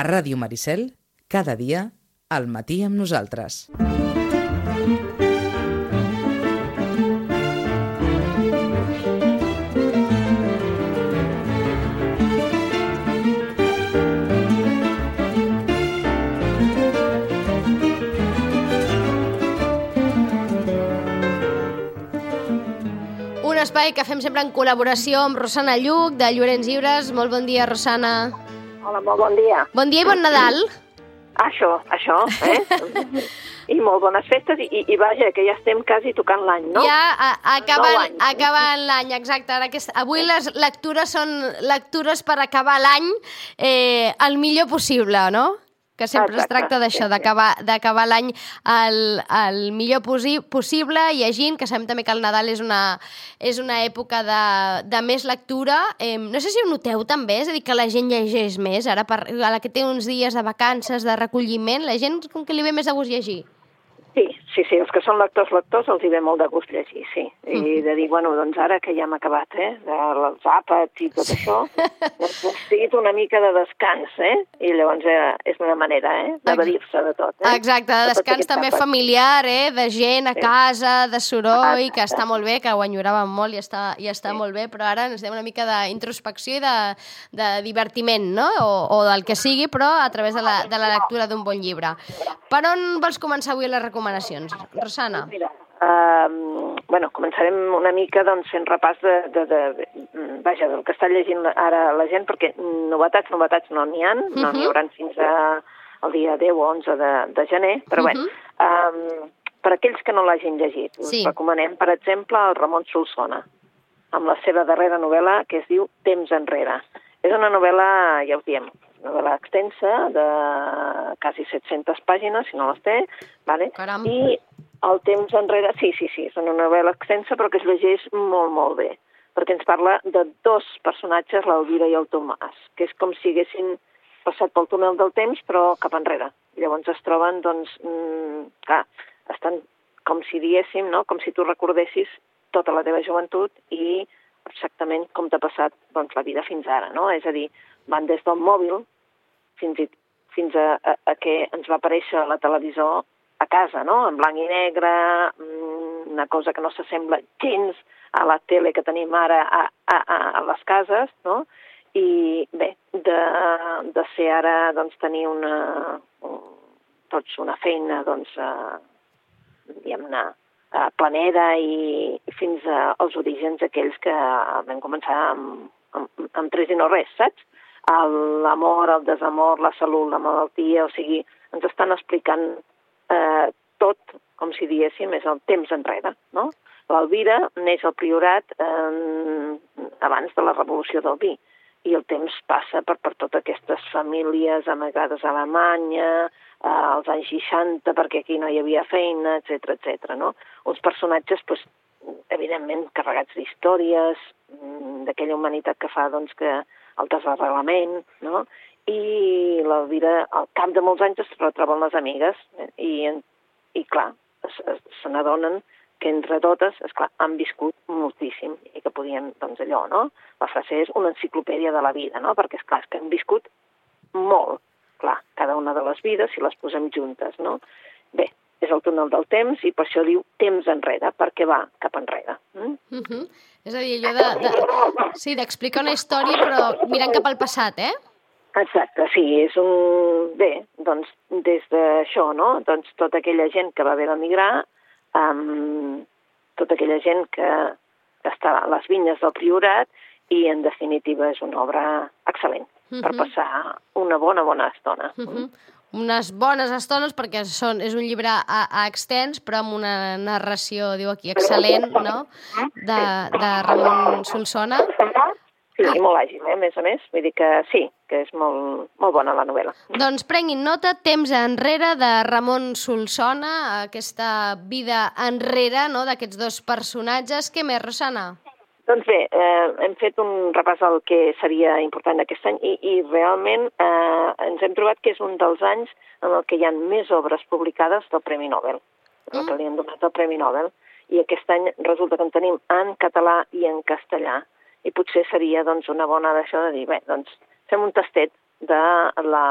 A Ràdio Maricel, cada dia, al matí amb nosaltres. Espai que fem sempre en col·laboració amb Rosana Lluc, de Llorenç Llibres. Molt bon dia, Rosana. Hola, molt bon dia. Bon dia i bon Nadal. Això, això, eh? I molt bones festes i, i, vaja, que ja estem quasi tocant l'any, no? Ja a, acabant, acabant l'any, exacte. Ara aquest, avui les lectures són lectures per acabar l'any eh, el millor possible, no? Que sempre es Exacte, tracta sí, d'això, d'acabar l'any el, el millor posi possible, llegint, que sabem també que el Nadal és una, és una època de, de més lectura. Eh, no sé si ho noteu també, és a dir, que la gent llegeix més, ara per, a la que té uns dies de vacances, de recolliment, la gent com que li ve més de gust llegir. Sí, sí, sí, els que són lectors, lectors, els hi ve molt de gust llegir, sí. I Mhm. de dir, bueno, doncs ara que ja hem acabat, eh, dels àpats i tot això, doncs necessito una mica de descans, eh? I llavors eh, és una manera, eh, d'evadir-se de tot, eh? Exacte, de descans aquests també àpats. familiar, eh? de gent a Sí. casa, de soroll, Exacte. que està molt bé, que ho enyoràvem molt i està, i està Sí. molt bé, però ara ens deu una mica d'introspecció i de, de divertiment, no? O, o del que sigui, però a través de la, de la lectura d'un bon llibre. Per on vols començar avui les recomanacions, Rosana? Mira, uh, bueno, començarem una mica doncs, fent repàs de, de, de, vaja, del que està llegint ara la gent, perquè novetats, novetats no n'hi ha, no n'hi Mhm. haurà fins a, el dia 10 o 11 de, de gener, però bé, um, per aquells que no l'hagin llegit, us Sí. recomanem, per exemple, el Ramon Solsona, amb la seva darrera novel·la que es diu Temps enrere. És una novel·la, ja us diem, una novel·la extensa de quasi 700 pàgines, si no les té, vale? Caram. i el temps enrere, sí, sí, sí, és una novel·la extensa però que es llegeix molt, molt bé, perquè ens parla de dos personatges, l'Elvira i el Tomàs, que és com si haguessin passat pel túnel del temps però cap enrere. Llavors es troben, doncs, mm, clar, estan com si diguéssim, no?, com si tu recordessis tota la teva joventut i exactament com t'ha passat doncs, la vida fins ara, no? És a dir, van des del mòbil fins, i, fins a, a, a que ens va aparèixer la televisor a casa, no? En blanc i negre, mm, una cosa que no s'assembla gens a la tele que tenim ara a, a, a, les cases, no? I bé, de, de ser ara, doncs, tenir una, un, tots una feina, doncs, eh, diguem-ne, planera i, fins als orígens aquells que vam començar amb, amb, amb tres i no res, saps? L'amor, el desamor, la salut, la malaltia, o sigui, ens estan explicant eh, tot, com si diguéssim, és el temps enrere, no? L'Elvira neix al Priorat eh, abans de la revolució del vi i el temps passa per, per totes aquestes famílies amagades a Alemanya, eh, als anys 60, perquè aquí no hi havia feina, etc etc. no? Uns personatges, doncs, evidentment, carregats d'històries, mm, d'aquella humanitat que fa doncs, que el desarreglament, no? i l'Elvira, al cap de molts anys, es retroben les amigues eh, i, i clar, es- se n'adonen que entre totes, és clar, han viscut moltíssim i que podien, doncs allò, no? La frase és una enciclopèdia de la vida, no? Perquè, és clar, és que han viscut molt, clar, cada una de les vides, si les posem juntes, no? Bé, és el túnel del temps i per això diu temps enrere, perquè va cap enrere. Mm? Uh -huh. És a dir, allò de... de sí, d'explicar una història, però mirant cap al passat, eh? Exacte, sí, és un... Bé, doncs des d'això, no? Doncs tota aquella gent que va haver d'emigrar, um, tota aquella gent que, que està a les vinyes del Priorat i, en definitiva, és una obra excel·lent per Mhm. passar una bona, bona estona. Uh -huh. Unes bones estones, perquè són, és un llibre a, a extens, però amb una narració, diu aquí, excel·lent, no?, de, de Ramon Solsona. Sí, i molt àgil, eh, a més a més. Vull dir que sí, que és molt, molt bona la novel·la. Doncs prenguin nota, Temps enrere, de Ramon Solsona, aquesta vida enrere, no?, d'aquests dos personatges. Què més, Rosana? Doncs bé, eh, hem fet un repàs al que seria important aquest any i, i realment eh, ens hem trobat que és un dels anys en el que hi ha més obres publicades del Premi Nobel, el que li han donat el Premi Nobel, i aquest any resulta que en tenim en català i en castellà, i potser seria doncs, una bona d'això de dir, bé, doncs fem un tastet de la,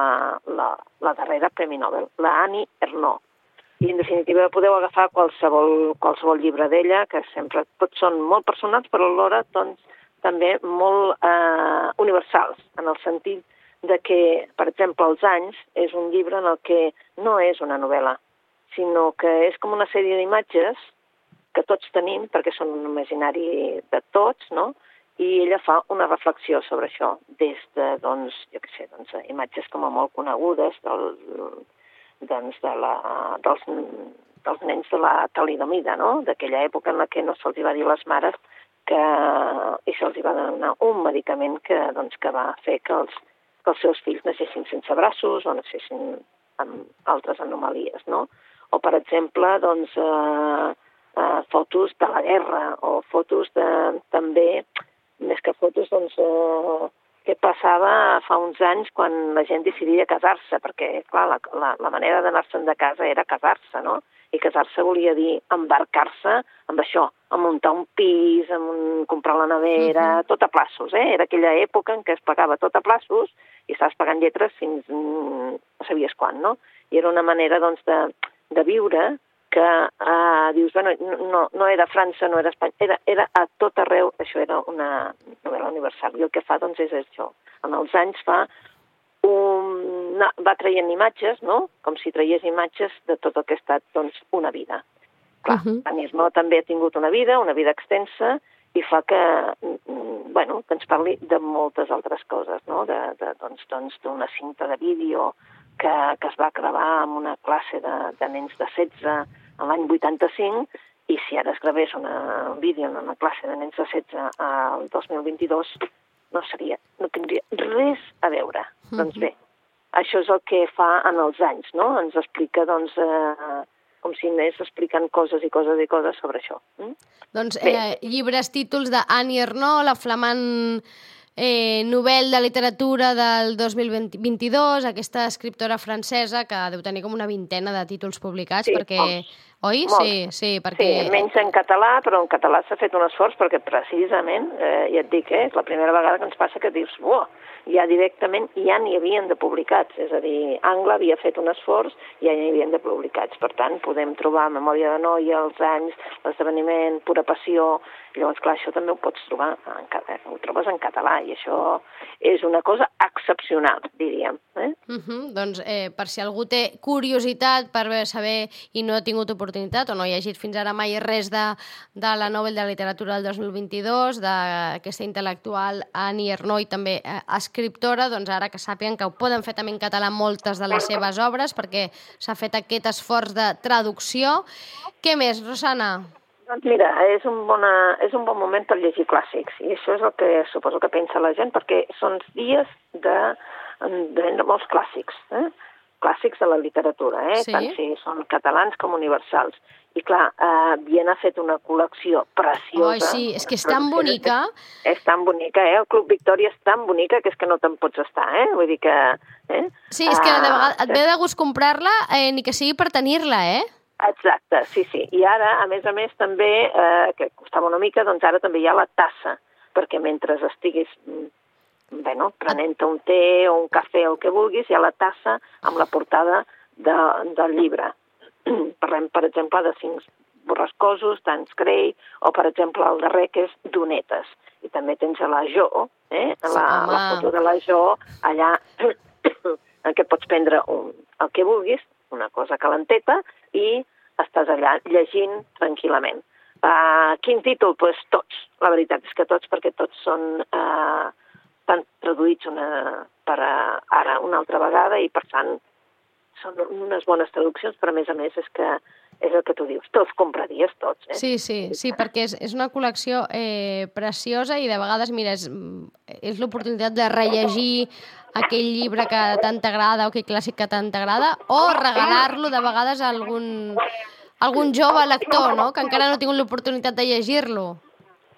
la, la darrera Premi Nobel, la Annie Ernaux. I, en definitiva, podeu agafar qualsevol, qualsevol llibre d'ella, que sempre tots són molt personals, però alhora doncs, també molt eh, universals, en el sentit de que, per exemple, Els anys és un llibre en el que no és una novel·la, sinó que és com una sèrie d'imatges que tots tenim, perquè són un imaginari de tots, no? i ella fa una reflexió sobre això, des de, doncs, jo què sé, doncs, imatges com a molt conegudes del, doncs, de la, dels, dels nens de la talidomida, no? d'aquella època en la que no se'ls va dir a les mares que, i se'ls va donar un medicament que, doncs, que va fer que els, que els seus fills naixessin sense braços o naixessin amb altres anomalies, no? O, per exemple, doncs, eh, eh, fotos de la guerra o fotos de, també, més que fotos, doncs, eh, què passava fa uns anys quan la gent decidia casar-se, perquè, clar, la, la, la manera d'anar-se'n de casa era casar-se, no? I casar-se volia dir embarcar-se amb això, amb muntar un pis, amb un, comprar la nevera, uh -huh. tot a plaços, eh? Era aquella època en què es pagava tot a plaços i estaves pagant lletres fins mm, no sabies quan, no? I era una manera, doncs, de, de viure que eh, dius, bueno, no, no era França, no era Espanya, era, era a tot arreu, això era una novel·la universal, i el que fa, doncs, és això. En els anys fa un, va traient imatges, no?, com si traies imatges de tot el que ha estat, doncs, una vida. Clar, uh -huh. Anismo també ha tingut una vida, una vida extensa, i fa que, mm, bueno, que ens parli de moltes altres coses, no?, de, de, doncs, doncs, d'una cinta de vídeo que, que es va gravar en una classe de, de nens de 16 l'any 85 i si ara es gravés una, un vídeo en una classe de nens de 16 al 2022 no seria, no tindria res a veure. Mm -hmm. Doncs bé, això és el que fa en els anys, no? Ens explica, doncs, eh, com si anés explicant coses i coses i coses sobre això. Mm? Doncs eh, llibres, títols d'Annie Ernaux, la flamant eh, novel de literatura del 2022, aquesta escriptora francesa que deu tenir com una vintena de títols publicats, sí, perquè... Molts. Oi? Molts. Sí, sí, perquè... Sí, menys en català, però en català s'ha fet un esforç perquè precisament, eh, ja et dic, eh, és la primera vegada que ens passa que dius, uah, ja directament ja n'hi havien de publicats, és a dir, Angla havia fet un esforç i ja n'hi havien de publicats. Per tant, podem trobar Memòria de Noia, els anys, l'esdeveniment, Pura Passió, llavors, clar, això també ho pots trobar, en, ho trobes en català i això és una cosa excepcional, diríem. Eh? Uh -huh. Doncs eh, per si algú té curiositat per saber i no ha tingut oportunitat o no ha llegit fins ara mai res de, de la Nobel de Literatura del 2022, d'aquesta intel·lectual Annie Ernaux i també eh, escriptora, doncs ara que sàpiguen que ho poden fer també en català moltes de les seves obres perquè s'ha fet aquest esforç de traducció. Què més, Rosana? Doncs mira, és un, bona, és un bon moment per llegir clàssics i això és el que suposo que pensa la gent perquè són dies de, de vendre molts clàssics, eh? clàssics de la literatura, eh? Sí. tant si són catalans com universals. I clar, eh, Viena ha fet una col·lecció preciosa. Ai, sí, és que és tan bonica. És tan bonica, eh? El Club Victòria és tan bonica que és que no te'n pots estar, eh? Vull dir que... Eh? Sí, és que de vegades Ah, et ve de gust comprar-la, eh, ni que sigui per tenir-la, eh? Exacte, sí, sí. I ara, a més a més, també, eh, que costava una mica, doncs ara també hi ha la tassa, perquè mentre estiguis mm, bueno, prenent un té o un cafè o el que vulguis, hi ha la tassa amb la portada de, del llibre. Parlem, per exemple, de cinc borrascosos, d'Ans Grey, o, per exemple, el darrer, que és Donetes. I també tens a la Jo, eh? Sí, la, home. la foto de la Jo, allà en què pots prendre un, el que vulguis, una cosa calenteta, i estàs allà llegint tranquil·lament. Uh, quin títol? Doncs pues tots. La veritat és que tots, perquè tots són... Uh, estan traduïts una, per uh, ara una altra vegada i, per tant, són unes bones traduccions, però a més a més és que és el que tu dius, te'ls compraries tots, eh? Sí, sí, sí, perquè és, és una col·lecció eh, preciosa i de vegades, mira, és, és l'oportunitat de rellegir aquell llibre que tant t'agrada o aquell clàssic que tant t'agrada o regalar-lo de vegades a algun, algun jove lector, no?, que encara no ha tingut l'oportunitat de llegir-lo.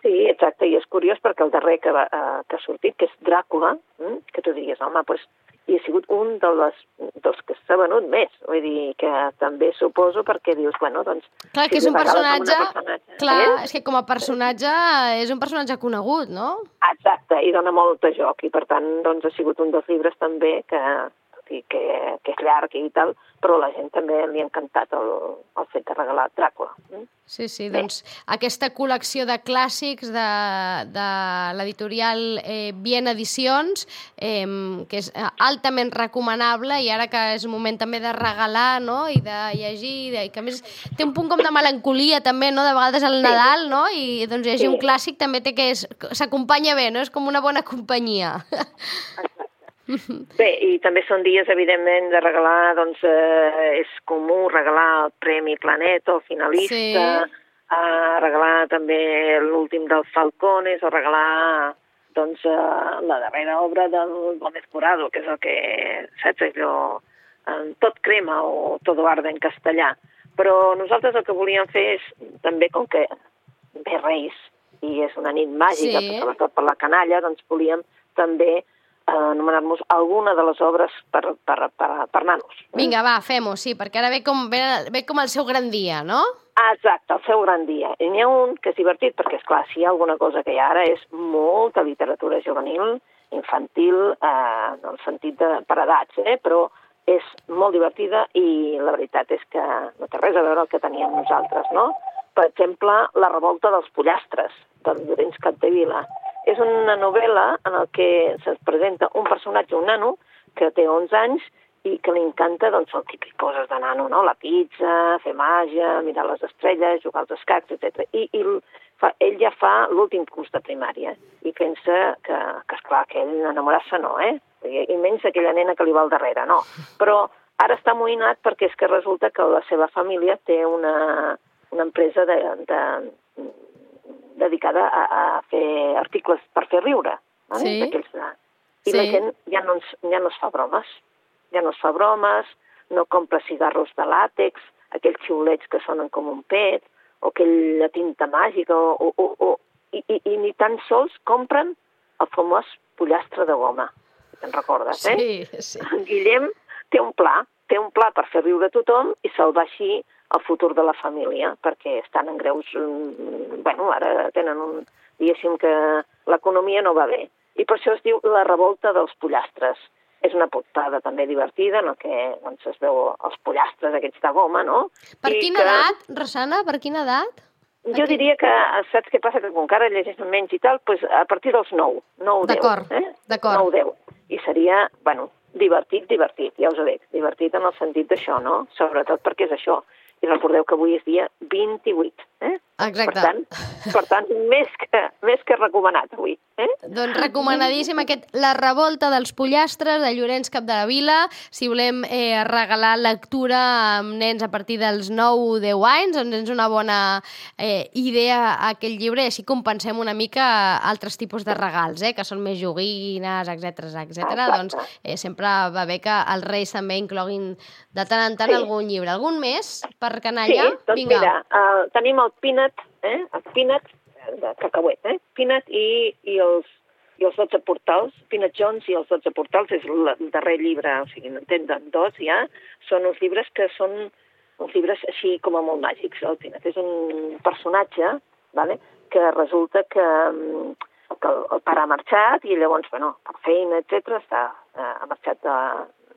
Sí, exacte, i és curiós perquè el darrer que, va, eh, que ha sortit, que és Dràcula, mm, que tu digues, home, doncs i ha sigut un de les, dels que s'ha venut més. Vull dir que també suposo perquè dius, bueno, doncs... Clar, si que és li un personatge... personatge Clar, eh? és que com a personatge és un personatge conegut, no? Exacte, i dona molt de joc, i per tant doncs, ha sigut un dels llibres també que, tot i que, que és llarg i tal, però la gent també li ha encantat el, el fet de regalar Dràcula. Mm? Sí, sí, doncs aquesta col·lecció de clàssics de, de l'editorial eh, Bien Edicions, eh, que és eh, altament recomanable i ara que és moment també de regalar no? i de llegir, i, de, i que a més té un punt com de melancolia també, no? de vegades al Nadal, no? i doncs llegir Sí. un clàssic també té que s'acompanya bé, no? és com una bona companyia. Bé, i també són dies, evidentment, de regalar, doncs, eh, és comú regalar el Premi Planeta, el finalista, Sí. eh, regalar també l'últim dels Falcones, o regalar, doncs, eh, la darrera obra del Gómez Morado, que és el que, saps, allò, eh, tot crema o todo arde en castellà. Però nosaltres el que volíem fer és, també com que ve Reis, i és una nit màgica, Sí. sobretot per la canalla, doncs volíem també anomenar-nos alguna de les obres per, per, per, per nanos. Vinga, va, fem-ho, sí, perquè ara ve com, ve, ve com el seu gran dia, no? Exacte, el seu gran dia. I n'hi ha un que és divertit, perquè, és clar, si hi ha alguna cosa que hi ha ara és molta literatura juvenil, infantil, eh, en el sentit de per edats, eh, però és molt divertida i la veritat és que no té res a veure el que teníem nosaltres, no? Per exemple, La revolta dels pollastres, del Llorenç Capdevila. És una novel·la en el que se'ns presenta un personatge, un nano, que té 11 anys i que li encanta doncs, el típic coses de nano, no? la pizza, fer màgia, mirar les estrelles, jugar als escacs, etc. I, i fa, ell ja fa l'últim curs de primària i pensa que, que esclar, que ell enamorar-se no, eh? I, I menys aquella nena que li va al darrere, no. Però ara està amoïnat perquè és que resulta que la seva família té una, una empresa de, de, dedicada a, a fer articles per fer riure. Vale? Sí. D'aquells de... I Sí. la gent ja no, ens, ja no es fa bromes. Ja no es fa bromes, no compra cigarros de làtex, aquells xiulets que sonen com un pet, o aquella tinta màgica, o, o, o, o i, i, i ni tan sols compren el famós pollastre de goma. Te'n recordes, eh? Sí, sí. En Guillem té un pla, té un pla per fer riure tothom i salvar així el futur de la família, perquè estan en greus... mm, Bueno, ara tenen un... Diguéssim que l'economia no va bé. I per això es diu La revolta dels pollastres. És una portada també divertida, en que doncs, es veu els pollastres aquests de goma, no? Per I quina que... edat, Rosana? Per quina edat? Jo diria que, saps què passa? Que com que ara llegeixen menys i tal, doncs a partir dels 9, 9 10. D'acord, eh? d'acord. 9 10. I seria, bueno, divertit, divertit, ja us ho dic, divertit en el sentit d'això, no? Sobretot perquè és això. I recordeu que avui és dia 28, eh? Exacte. Per tant, per tant més, que, més que recomanat avui, eh? Doncs recomanadíssim aquest La revolta dels pollastres de Llorenç Capdevila. Si volem eh, regalar lectura amb nens a partir dels 9-10 anys, doncs és una bona eh, idea aquest llibre i així compensem una mica altres tipus de regals, eh, que són més joguines, etc etc. Doncs eh, sempre va bé que els reis també incloguin de tant en tant Sí. algun llibre. Algun més per Sí, canalla? doncs Vinga. mira, uh, tenim el peanut, eh? el peanut eh, de cacauet, eh? peanut i, i, els, i els 12 portals, Peanut Jones i els 12 portals, és el darrer llibre, o sigui, en tenen dos ja, són uns llibres que són uns llibres així com a molt màgics. El Peanut és un personatge vale? que resulta que, mm, que el, el pare ha marxat i llavors, bueno, per feina, etc està, eh, ha marxat de,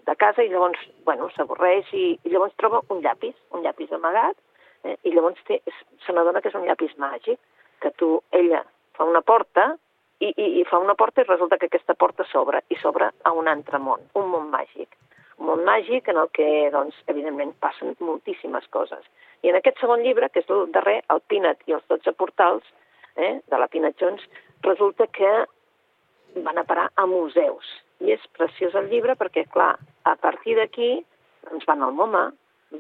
de casa i llavors, bueno, s'avorreix i, i llavors troba un llapis, un llapis amagat, eh, i llavors té, se n'adona que és un llapis màgic, que tu, ella fa una porta i, i, i fa una porta i resulta que aquesta porta s'obre i s'obre a un altre món, un món màgic. Un món màgic en el que, doncs, evidentment, passen moltíssimes coses. I en aquest segon llibre, que és el darrer, el Peanut i els 12 portals, eh, de la Peanut Jones, resulta que van a parar a museus. I és preciós el llibre perquè, clar, a partir d'aquí doncs van al MoMA,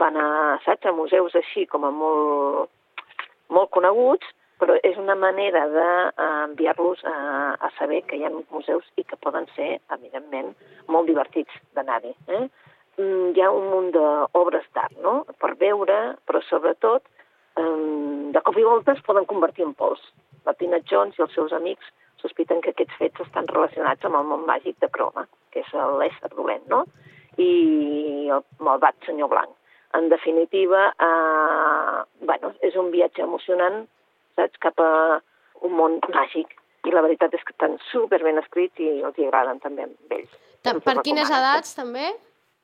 van a, saps, a museus així com a molt, molt coneguts, però és una manera d'enviar-los a, a saber que hi ha museus i que poden ser, evidentment, molt divertits d'anar-hi. Eh? Mm, Hi ha un munt d'obres d'art, no?, per veure, però sobretot, eh, de cop i volta es poden convertir en pols. La Tina Jones i els seus amics sospiten que aquests fets estan relacionats amb el món màgic de Croma, que és l'ésser dolent, no? I el malvat senyor blanc. En definitiva, eh, bueno, és un viatge emocionant, saps, cap a un món màgic. I la veritat és que estan super ben escrits i els hi agraden també a ells. Ta- Per quines edats, també?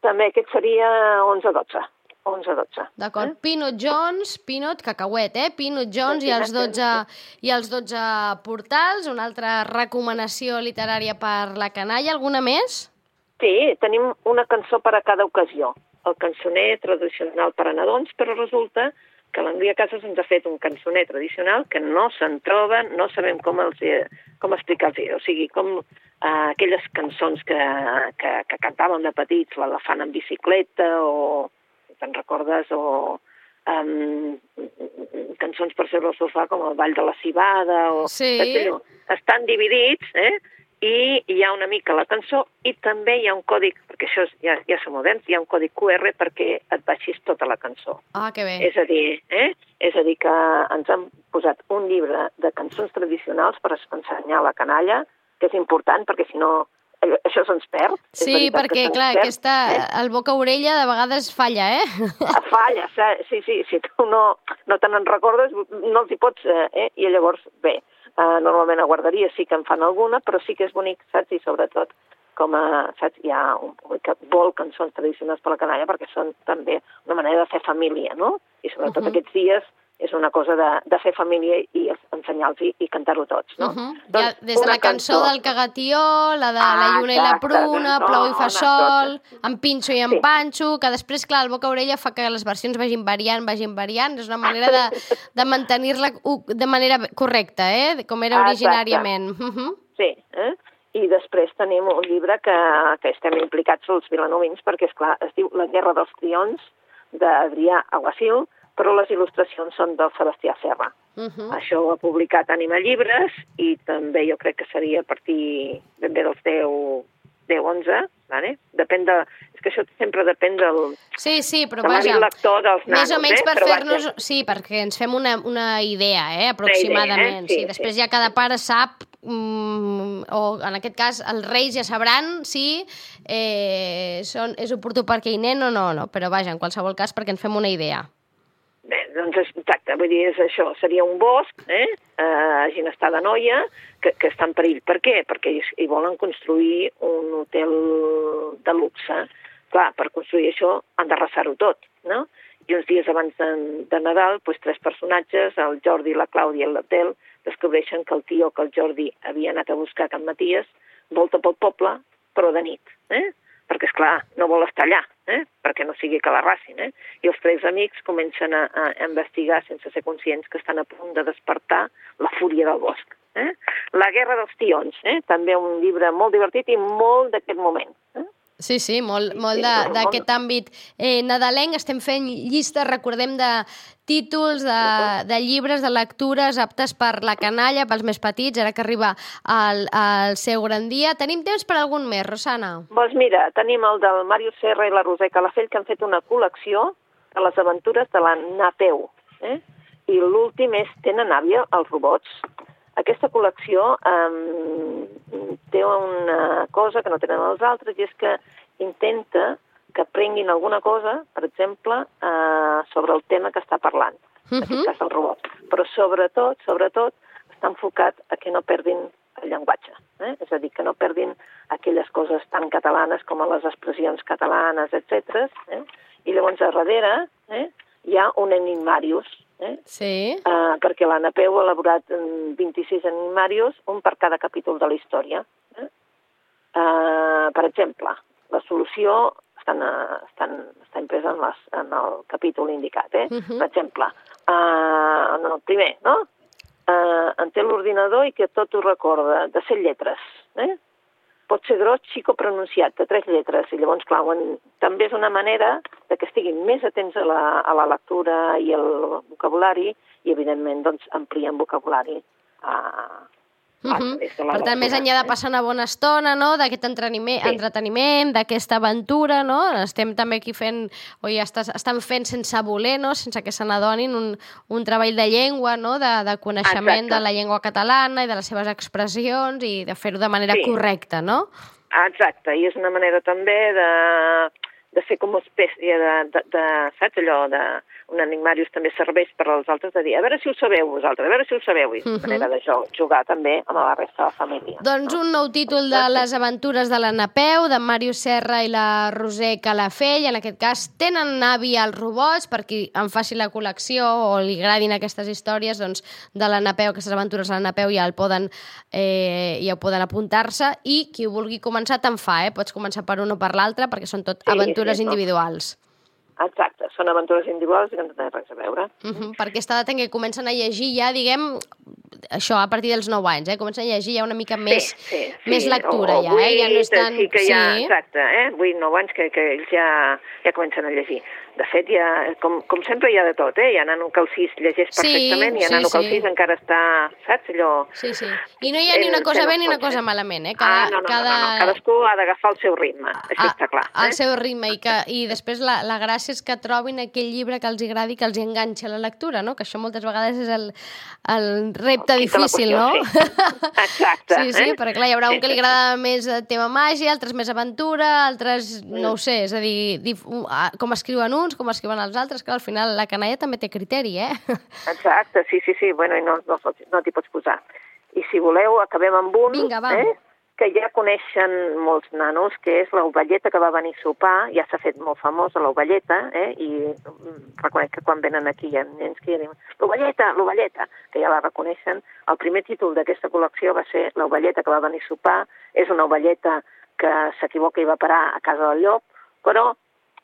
També aquest seria 11-12. 11-12. D'acord. Peanut Jones, Peanut, cacauet, eh? Peanut Jones i els 12, i els 12 portals. Una altra recomanació literària per la canalla. Alguna més? Sí, tenim una cançó per a cada ocasió. El cançoner tradicional per a nadons, però resulta que l'Andrea Casas ens ha fet un cançoner tradicional que no se'n troba, no sabem com, els, com explicar-los. O sigui, com eh, aquelles cançons que, que, que cantàvem de petits, l'elefant en bicicleta o, te'n recordes, o um, cançons per seure al sofà com el Ball de la Cibada o... Sí. Estan dividits, eh? I hi ha una mica la cançó i també hi ha un còdic, perquè això és, ja, ja som moderns, hi ha un còdic QR perquè et baixis tota la cançó. Ah, que bé. És a dir, eh? és a dir que ens han posat un llibre de cançons tradicionals per ensenyar a la canalla, que és important perquè si no eh, això se'ns perd. Sí, perquè, clar, perd, aquesta, eh? el boca-orella de vegades falla, eh? Falla, sa- sí, sí, si tu no, no te n'en recordes, no els hi pots, eh, eh? i llavors, bé, eh, normalment a guarderia sí que en fan alguna, però sí que és bonic, saps, i sobretot com a, saps, hi ha un públic que vol cançons tradicionals per la canalla perquè són també una manera de fer família, no? I sobretot uh -huh. aquests dies és una cosa de, de fer família i ensenyar-los i, i cantar-ho tots, no? Uh -huh. Ja, Doncs des de la cançó, del cagatió, la de la Ah, lluna i la pruna, no, plou i fa no, sol, en pinxo i en Sí. panxo, que després, clar, el boca-orella fa que les versions vagin variant, vagin variant, és una manera de, de mantenir-la de manera correcta, eh? Com era Exacte. originàriament. Uh -huh. Sí, eh? I després tenim un llibre que, que estem implicats els vilanovins perquè, és clar es diu La guerra dels trions d'Adrià Aguasil, però les il·lustracions són del Sebastià Serra. Uh -huh. Això ho ha publicat Anima Llibres i també jo crec que seria a partir ben bé dels 10, 10 11, vale? depèn de... És que això sempre depèn del, Sí, sí, però de vaja, lector dels nanos. més o menys eh? per vaja, fer-nos... Sí, perquè ens fem una, una idea, eh, aproximadament. Sí, sí, sí. després ja cada pare sap, mm, o en aquest cas els reis ja sabran si eh, són, és oportú per aquell nen o no, no, però vaja, en qualsevol cas perquè ens fem una idea. Bé, doncs exacte, vull dir, és això, seria un bosc, eh, a Ginestar de Noia, que, que està en perill. Per què? Perquè hi, volen construir un hotel de luxe. Clar, per construir això han d'arrasar-ho tot, no? I uns dies abans de, de Nadal, doncs, tres personatges, el Jordi, la Clàudia i l'Abdel, descobreixen que el tio que el Jordi havia anat a buscar a Can Maties volta pel poble, però de nit, eh? perquè, és clar no vol estar allà, eh? perquè no sigui que l'arrassin. Eh? I els tres amics comencen a, a investigar sense ser conscients que estan a punt de despertar la fúria del bosc. Eh? La guerra dels tions, eh? també un llibre molt divertit i molt d'aquest moment. Eh? Sí, sí, molt, molt d'aquest àmbit eh, nadalenc. Estem fent llistes, recordem, de títols, de, de llibres, de lectures aptes per la canalla, pels més petits, ara que arriba el, el seu gran dia. Tenim temps per algun més, Rosana? Doncs mira, tenim el del Màrius Serra i la Roser Calafell que han fet una col·lecció de les aventures de la Napeu. Eh? I l'últim és Tenen àvia, els robots. Aquesta col·lecció eh, té una cosa que no tenen els altres i és que intenta que aprenguin alguna cosa, per exemple, eh, sobre el tema que està parlant, en aquest Mhm. cas el robot. Però sobretot, sobretot, està enfocat a que no perdin el llenguatge. Eh? És a dir, que no perdin aquelles coses tan catalanes com les expressions catalanes, etc. Eh? I llavors a darrere eh, hi ha un enigmarius, eh? Sí. Uh, perquè la Napeu ha elaborat mm, 26 enigmarius, un per cada capítol de la història. Eh? Uh, per exemple, la solució estan, uh, estan, està impresa en, les, en el capítol indicat. Eh? Mhm. Per exemple, uh, en el primer, no? Uh, en té l'ordinador i que tot ho recorda, de set lletres. Eh? Pot ser gros, xic o pronunciat, de tres lletres. I llavors, clar, en, també és una manera de que estiguin més atents a la, a la lectura i al vocabulari i, evidentment, doncs, amplien vocabulari a, Uh -huh. Per tant, més enllà de passar una bona estona, no?, d'aquest entreteniment, sí. entreteniment d'aquesta aventura, no?, estem també aquí fent, o ja estàs, estan fent sense voler, no?, sense que se n'adonin, un, un treball de llengua, no?, de, de coneixement Exacte. de la llengua catalana i de les seves expressions i de fer-ho de manera sí. correcta, no? Exacte, i és una manera també de, de fer com una espècie de, de, de saps allò, de, un enigmarius també serveix per als altres de dir a veure si ho sabeu vosaltres, a veure si ho sabeu, i uh -huh. manera de jugar també amb la resta de la família. Doncs un nou títol de les aventures de la Napeu, de Màrius Serra i la Roser Calafell, en aquest cas tenen avi als robots, per qui en faci la col·lecció o li agradin aquestes històries, doncs de la Napeu, aquestes aventures de la Napeu ja el poden, eh, ja poden apuntar-se, i qui vulgui començar te'n fa, eh? pots començar per un o per l'altre, perquè són tot sí, aventures sí, individuals. No? Exacte, són aventures individuals i que no tenen res a veure. Uh -huh, perquè està de que comencen a llegir ja, diguem, això a partir dels 9 anys, eh? comencen a llegir ja una mica més, sí, sí, sí. més lectura, o, o ja, eh? ja no estan... Sí, que ja, sí. exacte, eh? 8, 9 anys que, que ells ja, ja comencen a llegir. De fet, ja, com, com sempre hi ha de tot, eh? Hi ha nano que el 6 llegeix perfectament, sí, hi ha nano sí, que el 6 sí. encara està, saps, allò... Sí, sí. I no hi ha ni una cosa bé ni una cosa malament, eh? Cada, ah, no, no, cada... no, no, no. Cadascú ha d'agafar el seu ritme, això ah, està clar. Eh? El seu ritme, i, que, i després la, la gràcia és que trobin aquell llibre que els agradi, que els enganxa la lectura, no? Que això moltes vegades és el, el repte difícil, no? Sí. Exacte. sí, sí, eh? perquè clar, hi haurà un que li agrada més tema màgia, altres més aventura, altres, no ho sé, és a dir, com escriuen uns, com escriuen els altres, que al final la canalla també té criteri, eh? Exacte, sí, sí, sí, bueno, i no, no, no t'hi pots posar. I si voleu, acabem amb un, Vinga, va. eh? que ja coneixen molts nanos, que és l'ovelleta que va venir a sopar, ja s'ha fet molt famosa l'ovelleta, eh? i mm, reconec que quan venen aquí hi ha nens que ja diuen l'ovelleta, l'ovelleta, que ja la reconeixen. El primer títol d'aquesta col·lecció va ser l'ovelleta que va venir a sopar, és una ovelleta que s'equivoca i va parar a casa del llop, però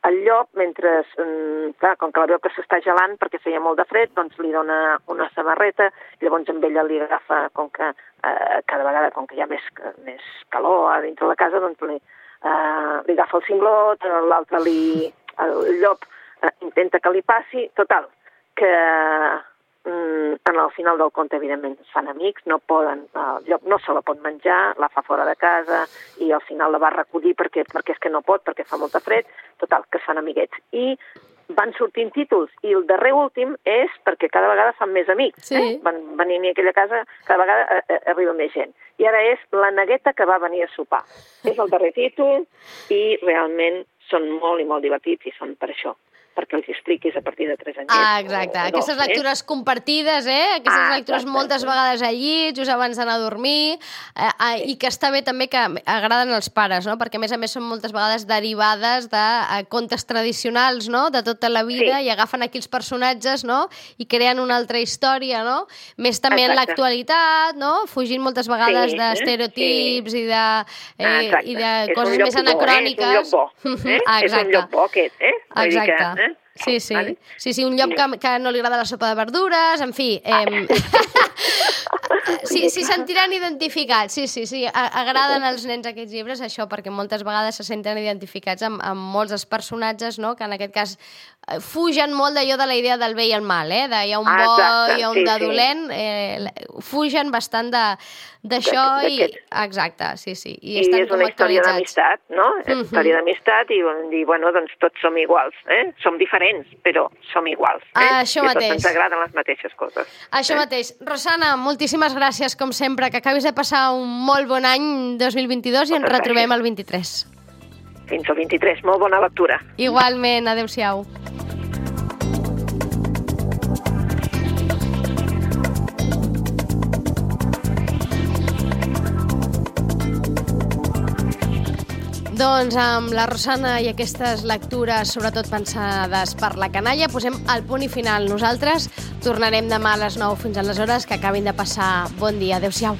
el llop, mentre, mm, clar, com que la veu que s'està gelant perquè feia molt de fred, doncs li dona una samarreta, llavors amb ella li agafa, com que eh, cada vegada, com que hi ha més, més calor a dintre la casa, doncs li, eh, li agafa el cinglot, l'altre li, el llop eh, intenta que li passi, total, que en el final del conte, evidentment, fan amics, no poden, el llop no se la pot menjar, la fa fora de casa i al final la va recollir perquè, perquè és que no pot, perquè fa molta fred, total, que es fan amiguets. I van sortint títols i el darrer últim és perquè cada vegada fan més amics. Sí. Eh? Van venir a aquella casa, cada vegada eh, eh, arriba més gent. I ara és la negueta que va venir a sopar. És el darrer títol i realment són molt i molt divertits i són per això perquè els expliquis a partir de 3 anys. Ah, exacte. O, o Aquestes dos, lectures eh? compartides, eh? Aquestes ah, lectures exacte. moltes vegades al llit, just abans d'anar a dormir, eh, eh, sí. i que està bé també que agraden als pares, no? Perquè a més a més són moltes vegades derivades de eh, contes tradicionals, no? De tota la vida, sí. i agafen aquí els personatges, no? I creen una altra història, no? Més també exacte. en l'actualitat, no? Fugint moltes vegades sí, d'estereotips sí. i de, eh, i de coses més anacròniques. Bo, eh? És un lloc bo, eh? ah, és un lloc bo aquest, eh? Exacte. Que, eh? Sí, sí. Vale? Sí, sí, un llop que, que no li agrada la sopa de verdures, en fi... Eh, sí, sí, sentiran identificats, sí, sí, sí. Agraden als nens aquests llibres, això, perquè moltes vegades se senten identificats amb, amb molts dels personatges, no?, que en aquest cas eh, fugen molt d'allò de la idea del bé i el mal, eh? De hi ha un bo, Exacte, hi ha un sí, de dolent, eh, fugen bastant de d'això i... Exacte, sí, sí. I, I estan és una història d'amistat, no? Uh -huh. Història d'amistat i, i, bueno, doncs tots som iguals, eh? Som diferents, però som iguals. Eh? Ah, això I mateix. tots ens agraden les mateixes coses. Això eh? mateix. Rosana, moltíssimes gràcies, com sempre, que acabis de passar un molt bon any 2022 i ens retrobem el 23. Fins al 23. Molt bona lectura. Igualment. Adéu-siau. Doncs amb la Rosana i aquestes lectures, sobretot pensades per la canalla, posem el punt i final. Nosaltres tornarem demà a les 9 fins a les hores que acabin de passar bon dia. Adéu-siau.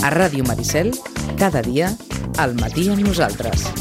A Ràdio Maricel, cada dia, al matí amb nosaltres.